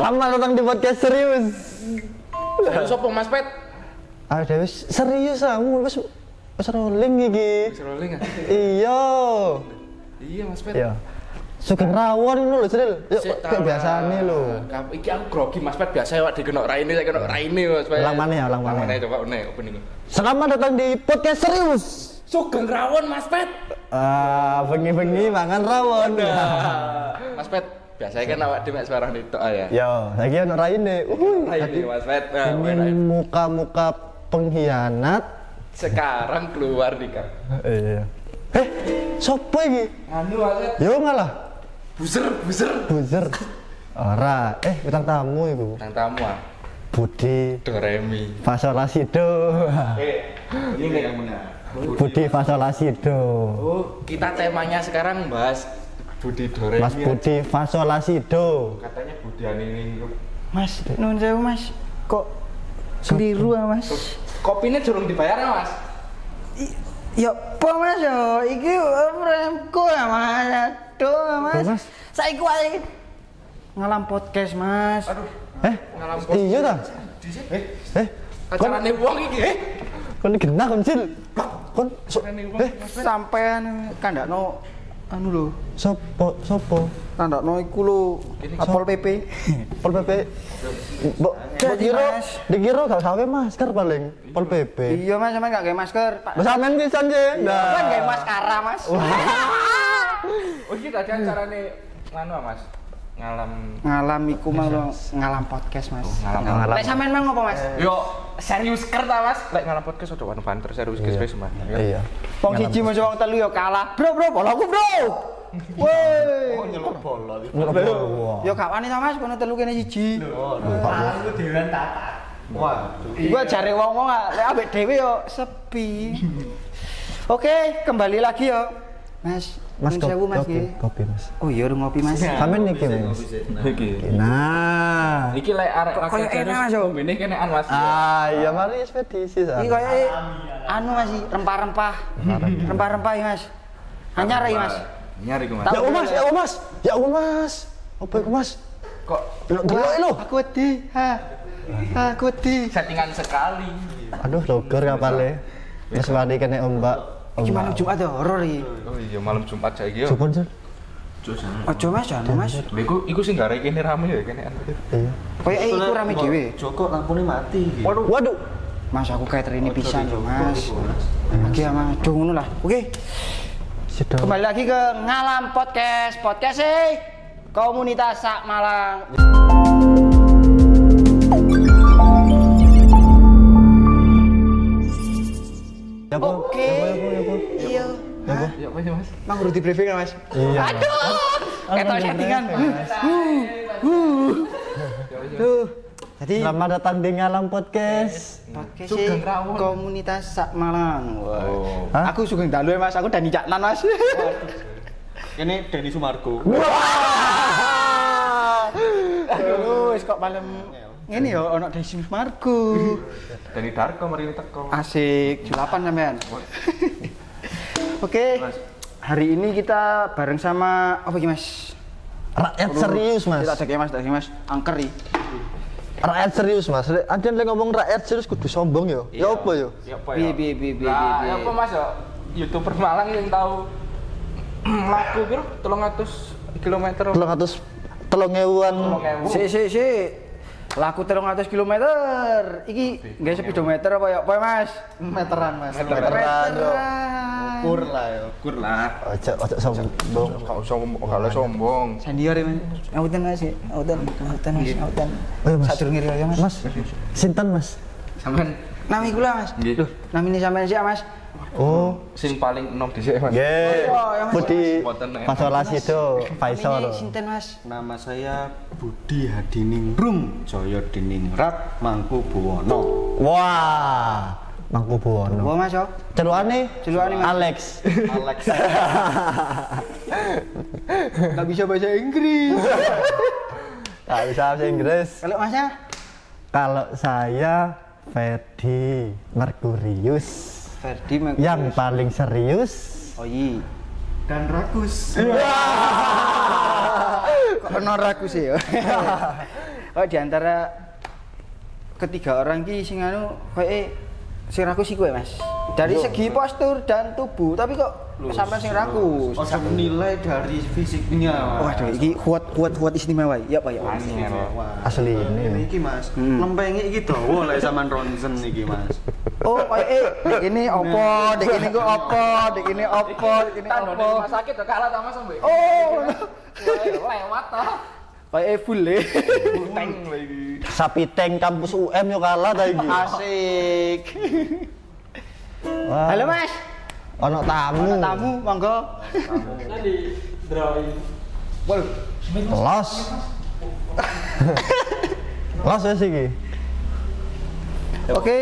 Selamat datang di podcast serius. Halo sopo Mas Pet? Ah, Dewi serius kamu wis wis rolling iki. Wis rolling ah. Iya. Iya Mas Pet. Iya. Sugeng rawon ngono lho, Cil. Kayak tahu biasane lho. Iki aku grogi Mas Pet biasa ya dikenok raine saya kenok raine Mas Pet. Ulang maneh ya, ulang maneh. maneh coba ne opening. Selamat datang di podcast serius. Sugeng rawon Mas Pet. Ah, bengi-bengi mangan rawon. Mas Pet, biasanya kan awak dhewe suarane tok ah, ya. Yo, lagi ono raine. Uhuy. Raine Mas. Nah, Ini muka-muka pengkhianat. Sekarang keluar nih kan. Iya. Eh, sopo iki? Anu Mas Pet. Yo ngalah. Buser, buser. Buzzer. Ora, eh bintang tamu iku. Nang tamu ah. Budi Doremi. Fasolasido. Eh, ini yang benar. Budi Fasolasido. Oh, kita temanya sekarang bahas Budi Doremi. Mas Budi Fasolasido. Katanya Budian ini Mas, nun sewu mas, kok keliru ah mas? kopinya durung dibayar ya, Mas? I- Ya apa mas yo, iki remku ya mas, aduh mas. Saya kuat ngalam podcast mas. Aduh, Eh, ngalam iya ta? Eh, Eh, kon acarane wong iki. Eh, kon genah kon cil. Kon eh Sampean kandakno anu lho, sopo sopo? kandakno iku lho Apol PP. Pol PP. Mbok mbok Jadi, kira Mas. dikira gak gawe masker paling. Pol PP. Iya mas, sampean gak gawe masker. Pak. Mas sampean pisan sih. Kan gawe maskara mas. Oh, iki tadi acarane nganu Mas. Ngalam Ngalam iku ngalam podcast mas. ngalam. Ngalam. Lek sampean mang ngopo mas? Yo, serius ker ta, Mas? Lek ngalam podcast udah one banter serius guys wis, Mas. Iya. Wong siji mas wong telu yo kalah. Bro, bro, bolaku bro. Woi. Nyelok bola. Yo gak wani ta Mas, kono telu kene siji. Aku dewan tata. Wah, Gua jare wong-wong ah, lek ambek dhewe yo sepi. Oke, kembali lagi yo. Mas, Mas kopi, Mas kopi, kopi Mas. Oh iya, udah ngopi Mas. Sampean niki Mas. Nah. Iki lek arek koyo enak, Mas, yo? Ini kenean, Mas. Ah, iya mari ekspedisi sa. Iki koyo anu Mas, rempah-rempah. Rempah-rempah iki Mas. Anyar iki Mas. Nyari ku, Mas. Ya Allah, Mas, ya Allah, Mas. Ya Allah, Mas. Apa iku, Mas? Kok Delok lho. Aku wedi. Ha. Aku wedi. settingan sekali. Aduh, logor kapale. Wis mari kene ombak. Iki malam Jumat yo horor iki. Oh iya, malam Jumat saiki yo. Supun, Sul. Ojo Mas, jangan Mas. Lha iku iku sing gare kene rame ya kenean. Iya. Koyo iku rame dhewe. Joko lampunya mati. iki. Waduh. Waduh. Mas aku kayak terini pisan yo Mas. Lagi sama Duh ngono lah. Oke. Kembali lagi ke Ngalam Podcast. Podcast sih komunitas Sak Malang. Ya, Bu. Oke. Ya, Bu, ya, Bu, ya, Bu. Iya. Ya sih, Mas? Mang udah di briefing kan, Mas? Iya. Aduh. Ketok settingan. Huh. Tuh. Jadi Selamat datang di Ngalam Podcast. podcast sih Sugeng komunitas Sak Malang. Wah. Oh. Aku sugeng dalu ya, Mas. Aku Dani Caknan, Mas. Ini Denny Sumargo. Aduh, kok malam ini ya ono Desi Margo. Dani Darko mari teko. Asik, julapan sampean. Oke. Hari ini kita bareng sama apa iki, Mas? Rakyat serius, Mas. Kita ada Mas, ada Mas. Angker iki. Rakyat serius, Mas. Ada yang ngomong rakyat serius kudu sombong yo. Ya apa yo? Ya apa ya? piye piye. Lah, piye. ya apa Mas ya? YouTuber Malang yang tahu laku piro 300 km. 300 telung. 3000. Si si si. Laku 300 km. Iki nggak speedometer apa ya? Apa ya, Mas? Meteran mas. Meteran, yo. Ukur lah ya. Ukur lah. Ojo ojo sombong. Gak usah ngomong, gak usah sombong. Sandiar ya, Mas. Ngautan Mas. Ngautan, ngautan Mas, ngautan. Oh, iya, Mas. Ya, Mas. Mas, sinten, Mas? Sampean Nami kula, Mas. Duh, nami ini sampean sih, Mas. Oh, sing paling enom dhisik Mas. nggih. Budi enak. Fasolasido, Faisal. Sinten, Mas? Nama saya Budi Hadiningrum Joyo Diningrat Mangku Buwono. Wah, Mangku Apa, Buwono. Mas, yo? Celukane? Celukane, Mas. Alex. Alex. Gak bisa bahasa Inggris. Gak bisa bahasa Inggris. Kalau Masnya? Kalau saya Ferdi Merkurius Ferdi yang paling serius. Oh iya. Dan Ragus. Kok ono ragu sih ya? oh di antara ketiga orang ki sing anu koyo sing ragu sih kowe Mas. Dari segi postur dan tubuh, tapi kok sampai sing ragu. Ojo menilai dari fisiknya. Mas. Waduh, iki kuat kuat kuat istimewa. Ya Pak ya. Wah, Asli ini. Ini iki Mas. Hmm. Lempenge iki dawa lek sampean ronsen iki Mas. Oh, koyo eh dek ini opo, dek ini kok opo, dek ini opo, dek ini Tandone opo. rumah sakit udah kalah sama sampe. Oh, lewat toh. Eh full le. Tank lagi. Sapi tank kampus UM yo kalah ta iki. Asik. Wah, Halo Mas, Ono tamu. Ono tamu, monggo. Wol. Los. Los wis iki. Oke,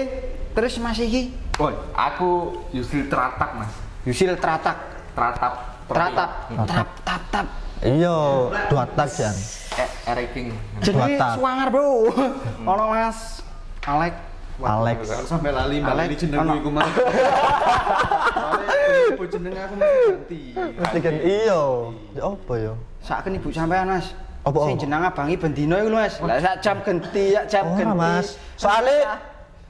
terus Mas iki Woi, aku Yusril Teratak, Mas. Yusil teratak, Teratap. teratap, tap tap tap. Iya, dua tak jan. Eric King. Jadi suangar bro. Ono Mas Alek. Alex. Sampai lali Alek, bali jenengku ono. iku Mas. Soale jeneng aku mesti ganti. Mesti kan iya. Ya apa ya? Saken ibu sampean Mas. Apa, Sing jeneng abangi bendino iku lho Mas. Lah sak jam ganti, sak jam ganti. Mas. Soalnya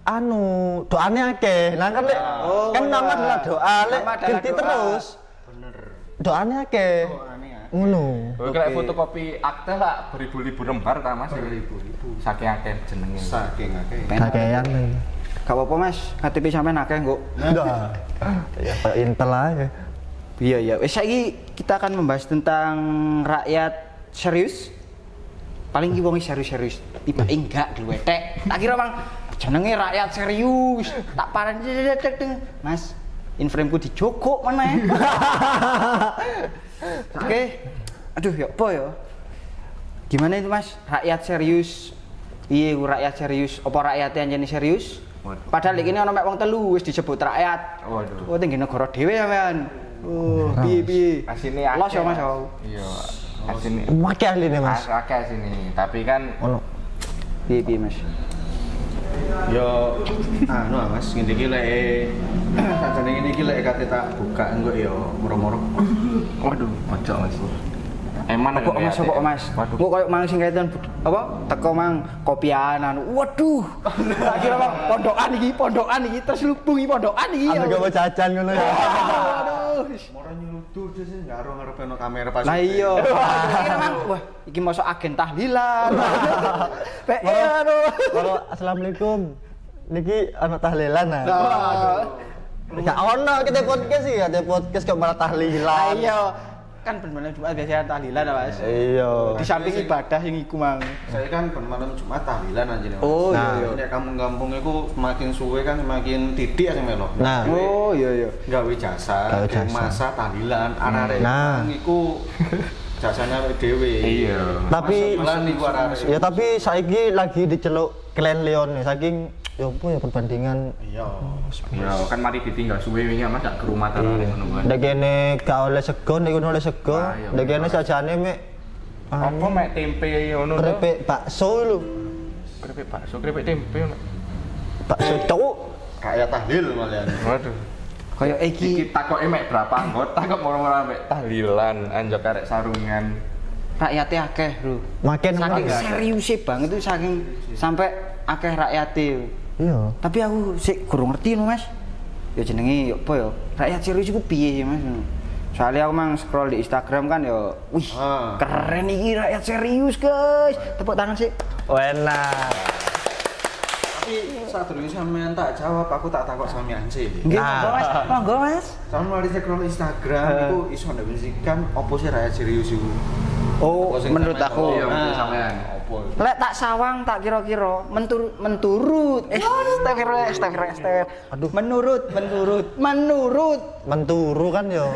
anu, doanya akeh. Nah kan lek Oh, kan nama iya. adalah doa, lek Nama ganti terus. Bener. Doanya akeh. Ngono. Kowe kayak fotokopi akte lah beribu-ribu lembar ta Mas. Beribu-ribu. Saking akeh jenenge. Saking akeh. Kakean. Gak apa-apa Mas, KTP sampean akeh kok. Enggak. Ya Intel aja. Iya iya. Wes saiki kita akan membahas tentang rakyat serius. Paling ki wong serius-serius. Tiba enggak diwetek. Tak kira Bang jenenge rakyat serius. Tak paran Mas, inframeku dijogok mana ya? Oke. Aduh ya apa ya? Gimana itu Mas? Rakyat serius. Iya, rakyat serius. Apa rakyatnya anjene serius? Waduh. Padahal iki ono mek wong telu wis disebut rakyat. Waduh. Oh, tinggi negara dhewe ya, Man. Oh, piye piye. Asine Los ya, Mas. oh. Iya. Asine Make ahli nih, Mas. akeh sini, tapi kan Ono. Piye piye, Mas. Yo anu ah, Mas, ngene iki lek sajane ngene iki lek kate tak buka engko yo moro-moro. waduh, ojo Mas. Eman Kok Mas, kok Mas? Kok koyo mang sing kaitan apa? Teko mang kopian anu. Waduh. Tak kira Bang, pondokan iki, pondokan iki terus lubungi pondokan iki. Gak mau jajan ngono ya. Moro nyudur terus ngaro ngarepe ono kamera pas. Lah iya. Wah, iki masuk agen tahlilan. Pek aduh. Kalau assalamualaikum. Niki anak tahlilan nah. Nah, Ya ono kita podcast sih, ada podcast kok malah Lah tahlilan. iya. Kan bener-bener Jumat biasanya tahlilan ya, Mas. Iya. Di samping ibadah yang iku mang. Saya kan ben malam Jumat tahlilan anjene. Mas. Oh, iya, Nah, nek kampung-kampung iku semakin suwe kan semakin titik sing melo. Nah. Oh iya iya. gawe jasa, masa tahlilan, arek-arek Nah. iku jasanya dhewe. Iya. Tapi ya tapi saiki lagi diceluk Clan Leon saking ya apa ya perbandingan Iya. Ya kan mari ditinggal suwe wingi Mas gak ke rumah ta Iya. ngono kan. Ndek kene gak oleh sego, ndek kono oleh sego. Ah, iya, Ndek kene bener. sajane mek Apa mek tempe ngono to? krepek bakso lho. Krepek bakso, krepek tempe ngono. Bakso cowok. Kayak tahlil malahan. Waduh. Kayak iki Iki takoke mek berapa anggota kok moro-moro mek tahlilan, anjok arek sarungan. rakyatnya akeh, Bro. Makin Saking makin. serius banget itu saking sampai akeh rakyatnya. Iya. Tapi aku sih kurang ngerti no, Mas. Ya jenenge ya apa ya? Rakyat serius iku piye sih, Mas? Soalnya aku mang scroll di Instagram kan ya, wih, Ah. keren iki rakyat serius, guys. Tepuk tangan sih. Enak. Tapi saat dulu sampean tak jawab, aku tak takut sampean sih. Nggih, Nah. monggo, Mas. Monggo, Mas. Sampeyan mari scroll Instagram Eh. iku iso ndefinisikan opo sih rakyat serius iku. Oh, menurut aku. Iya, Nah, sampean. Opo? Lek tak sawang tak kira-kira mentur menturut. Eh, astagfirullah, astagfirullah, astagfirullah. Aduh. Menurut, menurut, menurut. Menturu kan yo.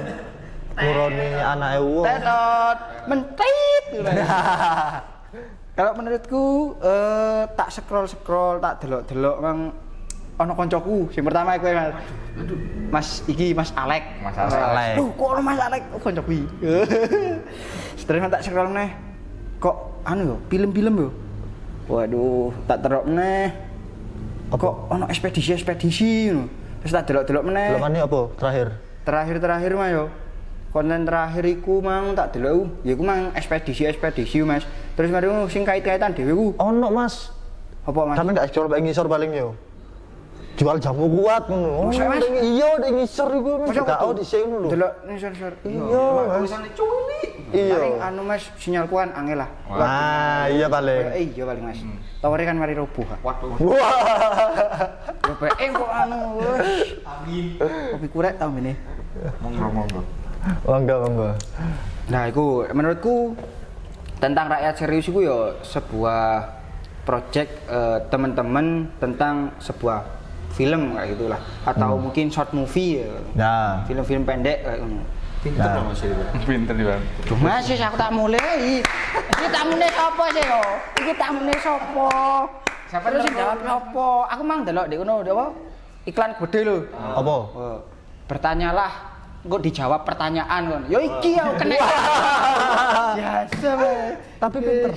Nuroni anake wong. Tetot, mentit. Kalau menurutku eh, tak scroll scroll tak delok delok mang ono koncoku. Yang pertama aku Mas. Mas iki Mas Alek. Mas Alek. Alek. Duh, kok ono Mas Alek oh, koncoku. iki. Tak scroll neh. Kok anu yo, film-film yo. Waduh, tak terok neh. Kok ono ekspedisi-ekspedisi ngono. Terus tak delok-delok meneh. Belum apa terakhir? Terakhir-terakhir mah yo. konten terakhir iku mang tak delok ya iku mang ekspedisi-ekspedisi Mas. Terus mari sing kait-kaitan dhewe ku. Ono Mas. Apa Mas? Karena nggak ekspor paling ngisor paling yo. Jual jamu kuat ngono. Oh, Mas? ding- iya di ngisor iku Mas. Gak aku di sini lho. Delok sensor. Iya, Mas. tulisannya culik Iya. Paling anu Mas sinyal kuan angel lah. Ah, iya paling. Eh, iya paling Mas. Taware kan mari roboh. Waduh Wah. Ya eh kok anu. wes. Kopi kurek tau ini. monggo monggo Monggo, monggo. Nah, itu menurutku tentang rakyat serius itu ya sebuah project eh, teman-teman tentang sebuah film kayak gitulah atau mungkin short movie ya. Nah, Film-film pendek kayak gitu. pinter Nah. dong mas itu Pinter di bang. Sih aku tak mulai. Iki tamune sapa sih yo? Iki tamune sapa? Siapa terus jawab sapa? Aku mang delok di kono apa? Iklan gede lho. apa? Oh, bertanyalah kok dijawab pertanyaan kon. Yo iki aku kena. Biasa. Tapi pinter.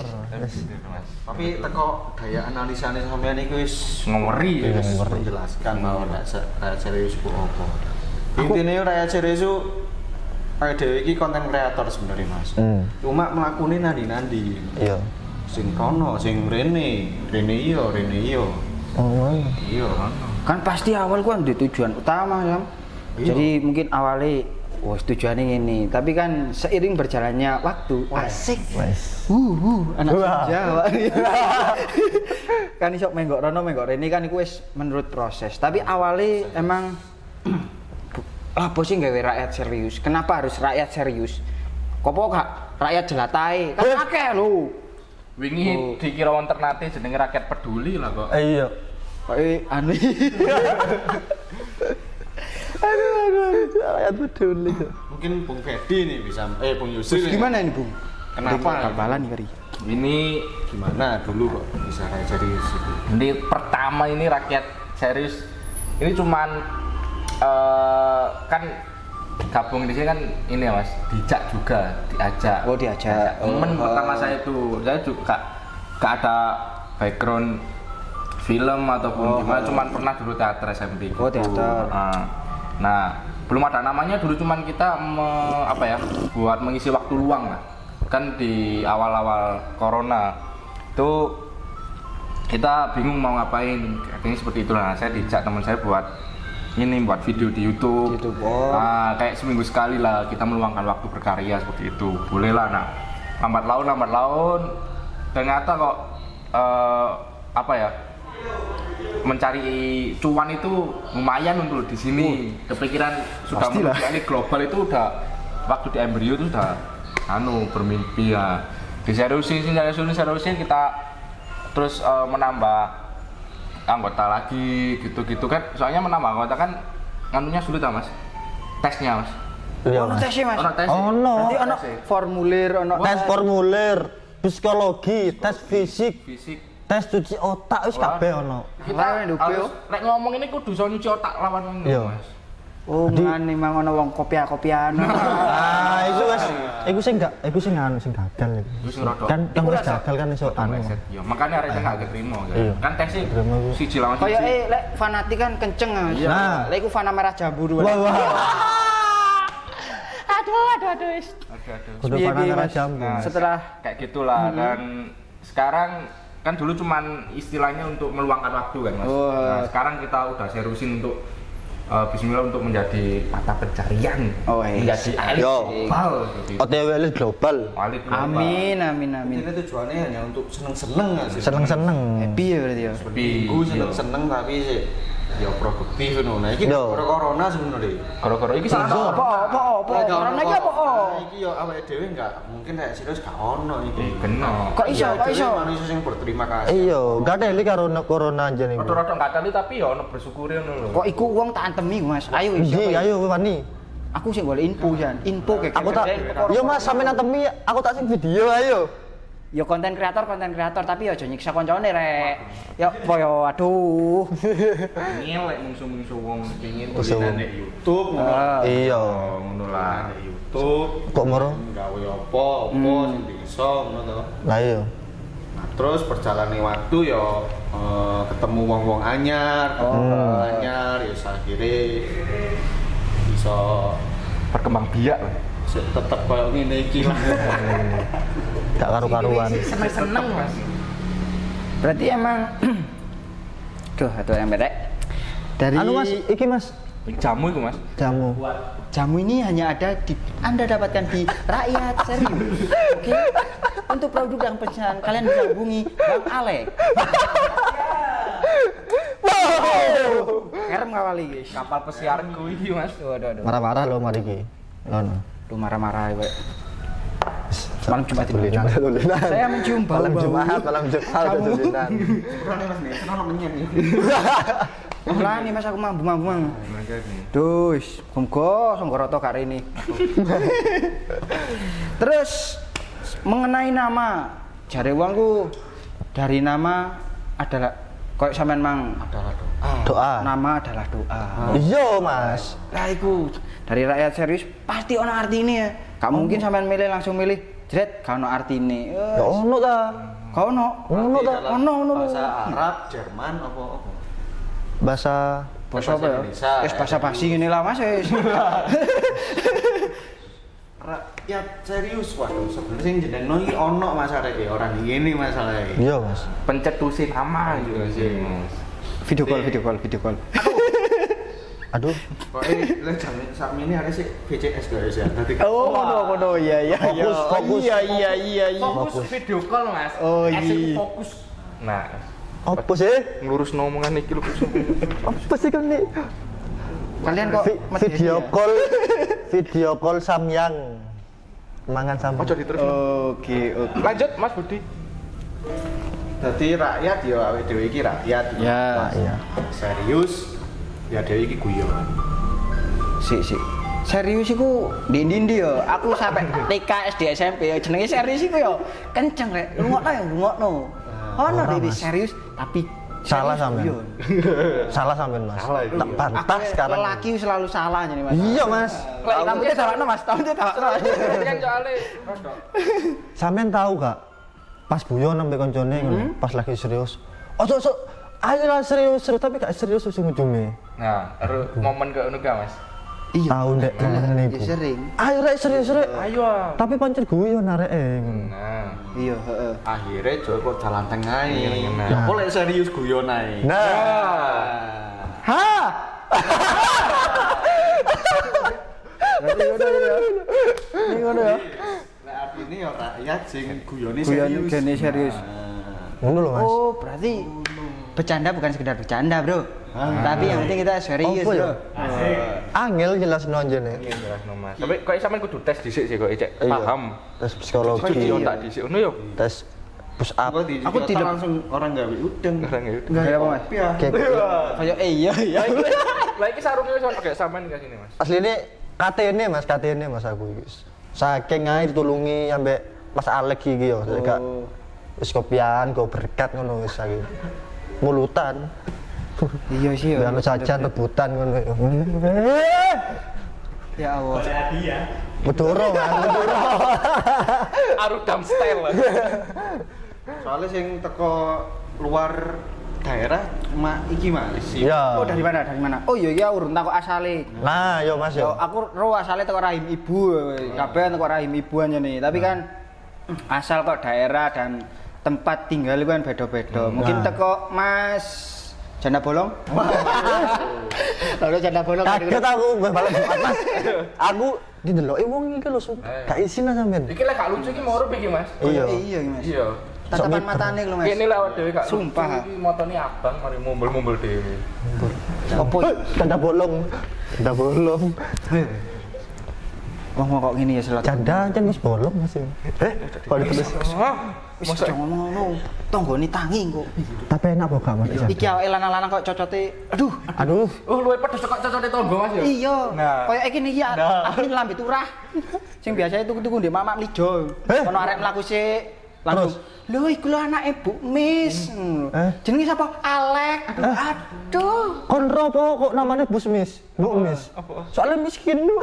Tapi teko daya analisanya sampean iku wis Ngomeri. ya. wis menjelaskan bahwa rakyat se- rakyat serius ku apa. Intinya rakyat serius itu dewe iki konten kreator sebenarnya mas. Hmm. cuma melakukan nandi-nandi. Iya. sing kono sing rene. Rene iya rene iya. Oh, iya. Kan pasti awal gua ada tujuan utama ya Iya. jadi mungkin awalnya wah tujuannya ini tapi kan seiring berjalannya waktu asik Wes. uh, uh anak Wah. Jawa kan isok menggok rono menggok rene kan iku wis menurut proses tapi awalnya emang apa sih gawe rakyat serius kenapa harus rakyat serius kopo gak rakyat jelatai kan Eh. akeh lho Wingi dikira wonten nate jenenge rakyat peduli lah kok. Eh, iya. Kayak anu. Rakyat peduli. mungkin Bung Fedi nih bisa eh Bung Yusri Terus gimana ini bung Kenapa? kabalan nih kari Ini gimana dulu kok bisa kayak serius itu ini pertama ini rakyat serius. Ini cuman eh, kan gabung di sini kan ini ya mas, dijak juga, diajak. Oh, diajak. Temen Oh. pertama saya itu, saya juga gak ada background film ataupun Oh, gimana, oh. cuman pernah dulu teater SMP. Oh, gitu. teater. Nah, nah, belum ada namanya dulu cuman kita me- apa ya, buat mengisi waktu luang lah. Kan di awal-awal corona itu kita bingung mau ngapain akhirnya seperti itulah. Saya dijak teman saya buat ini buat video di YouTube, YouTube, oh. Nah, kayak seminggu sekali lah kita meluangkan waktu berkarya seperti itu. Boleh lah nah. Lambat laun lambat laun. Ternyata kok eh, apa ya mencari cuan itu lumayan untuk di sini. Kepikiran sudah ini global itu udah waktu di embrio itu udah anu bermimpi ya. Diseriusin seriusin seriusin kita terus eh, menambah anggota lagi gitu-gitu kan. Soalnya menambah anggota kan anunya sulit ah mas. Tesnya mas. Iya, ono Mas. tesnya mas? Ono tes Ono. Berarti ono formulir ono Tes formulir, psikologi, tes fisik, fisik tes cuci otak wis kabeh ono. kita harus nek ngomong ini kudu iso nyuci otak lawan wong Iya. mas oh ngene mang ono wong kopia-kopian Ah, iku wis iku sing gak iku sing anu sing gagal iku. Kan yang Iku wis gagal kan iso anu. Iya, makanya arek nggak keterima kan. Iya. Kan Keterima ku. siji lawan kayak siji. eh lek fanatik kan kenceng mas Iya. Nah. lek iku fana merah jambu dua Wah, wah. aduh aduh aduh wis. Aduh, aduh. Kudu merah jambu. Nah, setelah kayak gitulah dan sekarang kan dulu cuman istilahnya untuk meluangkan waktu kan mas. Oh. Nah, sekarang kita udah seriusin untuk eh, Bismillah untuk menjadi mata pencarian, Oh, iya. menjadi elit Yo. global. gitu. OTW elit global. Elit global. amin amin amin ini tujuannya hanya untuk seneng-seneng nggak sih Seneng-seneng. happy ya berarti ya Tapi Minggu seneng-seneng tapi sih produktif no. Nah, ini Yo. corona sebenarnya. Koro-koro iki salah apa apa apa orang lagi apa oh Nah, iki yo awake dhewe enggak mungkin kayak serius gak ono iki. Eh, kena. kok iso kok iso Manusia yang berterima kasih. Iya, gak ada karo corona aja nih. Rada-rada nggak teli tapi ya ono bersyukuri ngono lho. kok iku wong tak antemi mas ayo ya? ayo wani. aku sih boleh info jan info kayak Aku tak Yo Mas sampean antemi, aku tak sing video ayo. Ya konten kreator konten kreator tapi ya aja nyiksa koncone rek apa ya aduh Ngelek mungsu-mungsu wong pengin tulisan nek YouTube. Ah. Oh, Iya. ngono lah. YouTube Kok moro? gawe apa apa sing bisa ngono to. Lah iya. Nah, terus perjalanan waktu ya eh, ketemu wong-wong anyar, Oh. wong anyar ya akhirnya bisa Berkembang biak tetep koyo ngene iki lah. Gak karu-karuan. seneng seneng mas Berarti emang Duh, atau yang bedek. Dari Anu Mas, iki Mas, jamu itu mas jamu. jamu ini hanya ada di Anda dapatkan di Rakyat Serius. Oke. Untuk produk yang pesan kalian bisa hubungi Bang Alek. Wow. Kerem kawali guys. kapal pesiarku ini mas Waduh, aduh. Marah-marah lo mari iki. Ngono. Lu marah-marah ya, Malam Jumat ini. Saya mencium bau-bau. Malam Jumat, malam Jumat, tulinan. Kurang Mas nih, seneng menyen nih Mas aku mambu mambu mang. Dus, muga songgoroto kali ini. Terus mengenai nama, jare uangku dari nama adalah kok sampean mang adalah doa. Doa. Nama adalah doa. Iya, Mas. Lah iku dari rakyat serius pasti ono artine ya. Gak mungkin sampean milih langsung milih jret gak ono artine. Ya ono ta. Gak ono. Ono ta. Ono ono. Bahasa Arab, Jerman apa apa? Bahasa Bahasa apa ya? Bahasa basi ngene lah Mas. Rakyat serius waduh sebenarnya sing jenengno iki ono masalah iki orang ngene masalahnya. Iya, Mas. pencetusin nama juga sih mas Video call, video call, video call. Aduh, Pokoknya lek jam sak ini ada sih VCS guys ya. Dadi Oh, kono kono iya iya iya. Fokus, fokus. Iya iya iya iya. fokus video call mas Oh, Asik iya. fokus nah apa sih? ngelurus omongan iki lho Apa sih kan nih? Kalian kok video ya? call, video call Samyang. Mangan Samyang. ojo diterus Oke, oke. lanjut mas Budi Dadi rakyat ya awake dhewe iki rakyat. Ya. Nah, iya. Serius ya dhewe iki guyon. Si si. Serius iku di ndi ndi yo. Aku sampai TK SD SMP ya jenenge serius iku yo. Kenceng rek. Rungokno ya rungokno. Ono Ora, di Mas. serius tapi Salah sampean. guyon. Salah sampean, Mas. Salah itu. Tak bantah Aku sekarang. Lelaki selalu salah jadi Mas. Iya, Mas. Lek rambutnya tawakno Mas, rambutnya kan rodok. Sampean tahu gak? Pas guyon sampe koncone ngono, pas lagi serius. Ojo ojo ayo lah serius serius tapi gak serius ujung ujungnya. nah terus momen ke gak mas Iya. Tahu ndek ngomong Ya niku. sering. Ayo rek serius rek. ayo. Tapi pancen guyon areke ngono. nah Iya, heeh. Akhirnya Joko jalan tengah Iya, nah. Ya boleh serius guyon ae. Nah, Ha. Berarti ngono ya. Ini ngono ya. Nah, artinya ya rakyat sing guyone Guyon serius. gene serius. Nah. ngono lho, Mas. Oh, berarti bercanda bukan sekedar bercanda, Bro. Tapi yang penting kita serius, Apa Bro. ya? Angel jelas nonjene. iya jelas no mas tapi kok sampean kudu tes dhisik sih kok cek Iya. paham Tes psikologi, video tak dhisik ngono yo tes push up. Aku, tidak- langsung orang gawe udeng. Orang gawe udeng. Kayak apa, Mas? Ya. Kayak Kayak eh iya iya. lah iki sarungnya wis gak sampean ke sini mas asli ini KTN Mas, KTN Mas aku iki. Saking ae ditulungi ambek Mas Alek iki yo, Oh. wis kopian, go berkat ngono wis saiki. Mulutan, Iya sih ya. jajan rebutan ngono. Ya Allah. Bedoro Mas, bedoro. Arudam style Soalnya sing teko luar daerah ma iki Mas. Iya. Oh, dari mana? Dari mana? Oh iya iya urun takok asale. Nah, yo Mas Yo, yo. aku ro asale teko rahim ibu, kabeh teko rahim ibu aja nih. Tapi kan asal kok daerah dan tempat tinggal itu kan beda-beda. Mungkin Nah. teko Mas janda bolong. Lalu janda bolong. Kaget aku gue balik Jumat Mas. Aku dideloki wong iki lho, Sum. Gak isin lah sampean. iki lek gak lucu iki mau iki mas Iya. Iya, Mas. iya Tatapan matane lho, Mas. ini lah dhewe gak Sumpah. iki motone abang mari mumbul-mumbul dhewe Opo? Canda bolong. Canda bolong. Wong kok ngene ya selot. Canda kan wis bolong Mas. Eh, kok ditulis. Wis aja ngomong ngono. Tanggane tangi kok. Tapi enak kok gak Mas. Iki awake lanang-lanang kok cocote. Aduh. Aduh, oh luwe pedes kok cocote tonggo mas yo Iya. Nah. Kayak iki iki aku ini lambe turah. Sing biasa tuku-tuku ndek mamak mlijo. Eh? Ono arek mlaku sik langsung Lho iku lho anake Bu Miss. Hmm. Eh? Jenenge sapa? Alek. Aduh, aduh. konro apa kok namanya Bus Mis? Bu Mis. Soalnya miskin lu.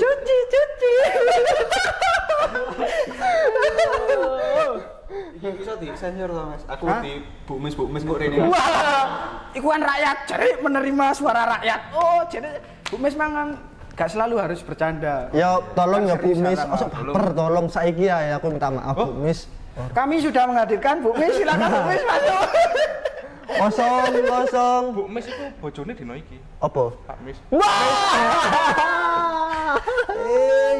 Cuci, cuci. Iki bisa di sensor to Mas. Aku Hah? di bumis bumis kok rene. Wah. iku kan rakyat, jadi menerima suara rakyat. Oh, jadi Bu Mis mangan gak selalu harus bercanda. Ya tolong ya Bu Mis, osok baper tolong saiki ya aku minta maaf Bu Mis. Kami sudah menghadirkan Bu Mis, silakan Bu Mis masuk. Kosong, kosong. Bu Mis itu bojone dino iki. Apa? Pak Mis.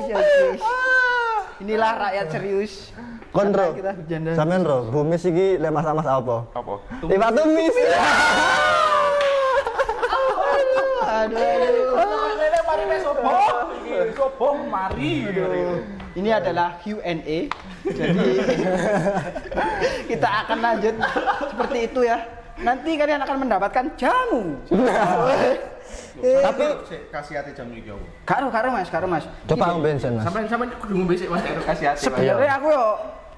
Yes. Inilah rakyat serius. Kontro. Kita bercanda. Sampean ro, Bu Mis iki lek mas-mas apa? Apa? Liwat tumis. Aduh, aduh. Sopo. Sopo mari. Ini adalah Q&A. Jadi kita akan lanjut seperti itu ya. Nanti kalian akan mendapatkan jamu. Tapi kasih hati jam iki? Karo karo Mas, karo Mas. Coba ngombe bensin Mas. Sampai sampai kudu ngombe sik Mas edukasi hati. Mas. Sebenarnya aku yo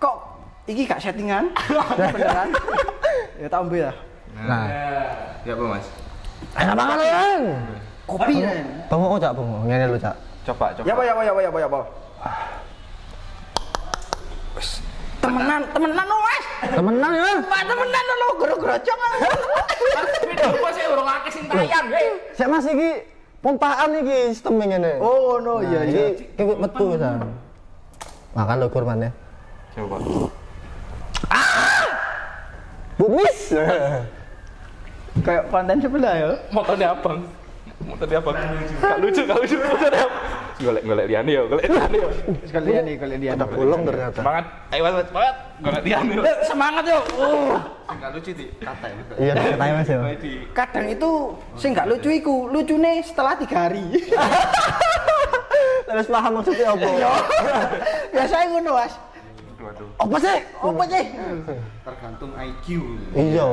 kok iki gak settingan beneran. Ya tak ambil ya. Nah, Ya apa Mas? enak banget kan. Kopi kan. Bangun oh cak, bangun. Ngene lho cak. Coba coba. Ya apa ya apa ya apa ya apa ya apa. Temenan, temenan lo Mas. Temenan ya. Pak temenan lo gero-gerocok. Video apa sih urung akeh sing tayang, hei. Sik Mas iki pompaan iki sistem ngene. Oh no, iya iya. Iki metu pisan. Makan lho kurmane. Coba. Bu Mis. Kayak konten sebelah ya. Motornya abang. Motornya abang. Gak lucu, gak lucu. Golek golek liane yo, golek liane yo. Sekalian nih, kalian dia. Ada bolong ternyata. Semangat. Ayo Mas, semangat. Golek liane yo. Semangat yo. Oh. Gak lucu di kata ya. Iya, Mas ya. Di Kadang itu sing gak lucu iku, lucune setelah tiga hari. Terus paham maksudnya apa? Biasanya ngono, Mas. Aduh, aduh. Apa sih? Apa sih? Tergantung IQ. Iya.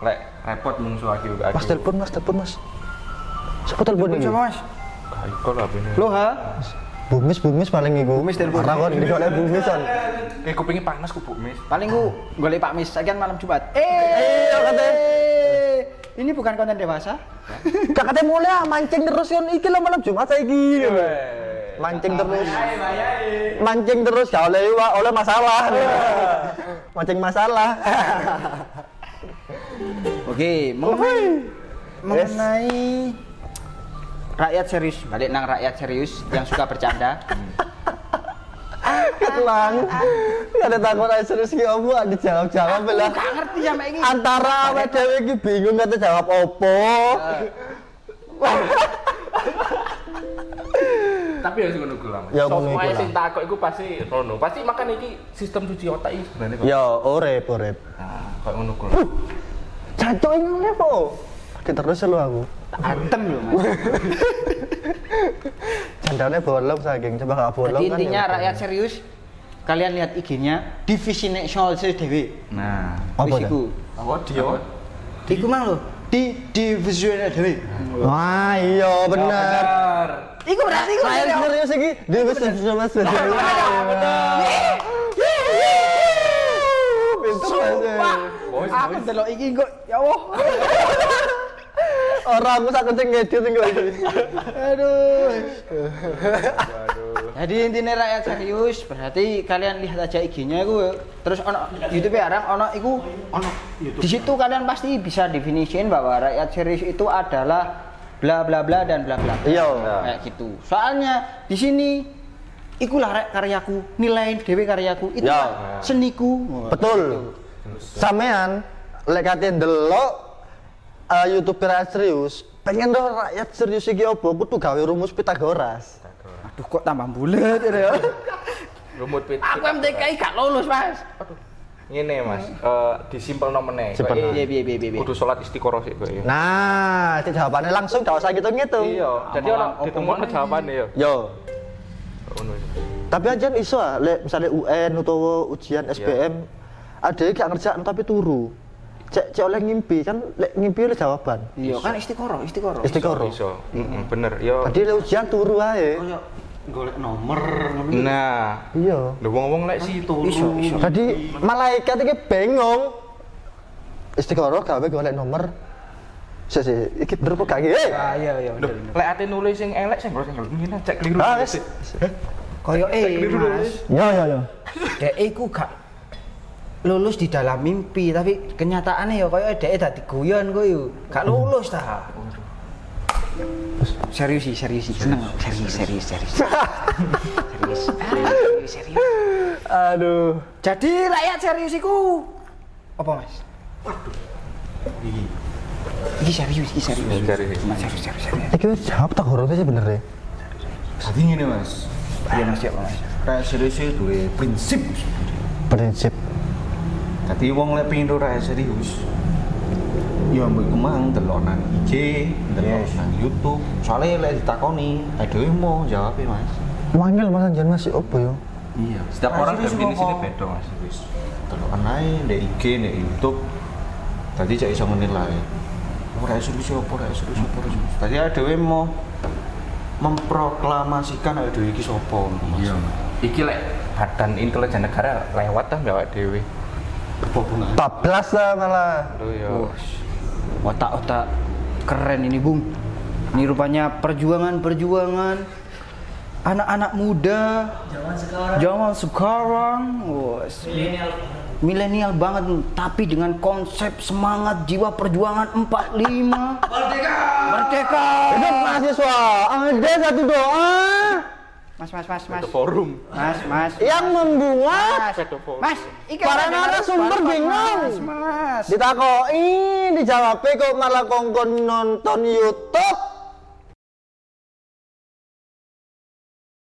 Lek repot mungsu aku gak Mas telepon Mas, telepon Mas. Siapa telepon ini? Coba, Mas. Ikut lah ini. Lo ha? Bumis, bumis paling iku. Bumis telepon. Ora kon digolek bumis kan. Kayak kupingnya panas ku Bu Mis. Paling ku golek Pak Mis, sekian malam Jumat. Eh, Iya, katanya. Ini bukan konten dewasa. Gak katanya mulai ah, mancing terus kan iki lo malam Jumat saiki. Mancing terus. Mancing terus gak oleh oleh masalah. Mancing masalah. Oke, mengenai mengenai rakyat serius, balik nang rakyat serius yang suka bercanda. Ketlang. Gak ada takut aja serius ki opo ada jawab-jawab lah. Gak ngerti sampai ini. Antara awake dhewe iki bingung kata jawab opo. Tapi ya sing ngono ku lah. Ya, ngono ae lah. sing takok iku pasti rono. Pasti makan iki sistem cuci otak iki sebenarnya kok. Ya urip urip. Nah, kayak ngono ku. Jancuk ini terus lu aku. Antem loh, Mas. Candane bolong saking coba gak bolong Jadi kan. intinya ya. rakyat serius, kalian lihat IG-nya divisi national dewe. Nah, Apa iku. apa dia? Iku mang lho, di divisi dewe. Wah iya bener. Iku berarti iku Rakyat serius. serius iki. Bisa sama sudah. Pinter. Aku delok iki kok ya Allah. Orang aku sak kenceng ngedit iki. Aduh. Jadi intinya rakyat serius, berarti kalian lihat aja IG-nya itu terus ono YouTube arang ono iku ono di situ kalian pasti bisa definisiin bahwa rakyat serius itu adalah bla bla bla dan bla bla. bla. Iya. Kayak gitu. Soalnya di sini ikulah rek karyaku, nilai dewe karyaku, itu Ya. seniku. Betul. Sampean lek kate ndelok eh, YouTube rakyat serius, pengen dong rakyat serius iki opo? Kudu gawe rumus Pitagoras. Aduh kok tambah bulat ya. Rumut pit. Aku MTKI gak lulus, Mas. Ngene Mas, eh disimpelno meneh. Simpel. Piye piye piye piye. Kudu salat istiqoroh sih kowe. Nah, itu jawabannya langsung gak usah ngitung-ngitung. Iya, jadi opo ditemokno meneh? jawabane yo. Yo, Ngono. tapi aja iso ah, lek misalnya UN utawa ujian SPM, ada yang gak ngerjakan tapi turu. Cek cek oleh ngimpi kan lek ngimpi oleh jawaban. Iya kan istiqoroh, istiqoroh. Istiqoroh. Iso. Heeh, bener. Yo. Tadi lek ujian turu ae. Golek nomor ngono. Nah, Iya. lho wong-wong lek si turu. Iso, iso. Tadi malaikat iki bingung. Istiqoroh gawe golek nomor. Sik sik, iki bener gak iki? Eh. Ah iya iya lek ate nulis sing elek sing ngene ngene cek keliru. Ah, wis. Koyo eh Keliru Mas. Yo yo yo. Dek iku gak lulus di dalam mimpi tapi kenyataannya ya kayak ada dadi guyon yo gak lulus ta serius sih serius sih seneng serius serius serius serius serius serius Aduh. jadi rakyat serius iku apa mas Iki. ini serius ini serius Serius. Mas, serius serius serius Iki wis jawab tak gorong sih bener ya. Jadi ngene Mas. iya mas siapa mas Rakyat serius itu prinsip. Prinsip. Tapi wong lek pengin ora serius ya mbok iku mang delonan nang IG, delonan yes. nang YouTube. Soale lek ditakoni, aduh mau jawab Mas. Wangil Mas Anjan Mas opo yo? Iya, setiap orang definisinya beda Mas wis. Delokan ae ndek IG, ndek YouTube. Tadi cek iso menilai. Ora serius opo, ora serius opo. Tadi adewe mau memproklamasikan aduh iki sapa Iya. Iki lek badan intelijen negara lewat ta awake dhewe. 14 lah malah. Oh, Aduh ya. Otak-otak keren ini, Bung. Ini rupanya perjuangan-perjuangan anak-anak muda. Zaman sekarang. Zaman sekarang. Milenial. Milenial banget tapi dengan konsep semangat jiwa perjuangan 45 merdeka! Merdeka! Hidup mahasiswa. Ada satu doa mas mas mas mas Forum. mas mas yang membunga. mas mas iki Para narasumber mas, bingung. mas mas Ditakoi, dijawab kok malah kongkon nonton YouTube.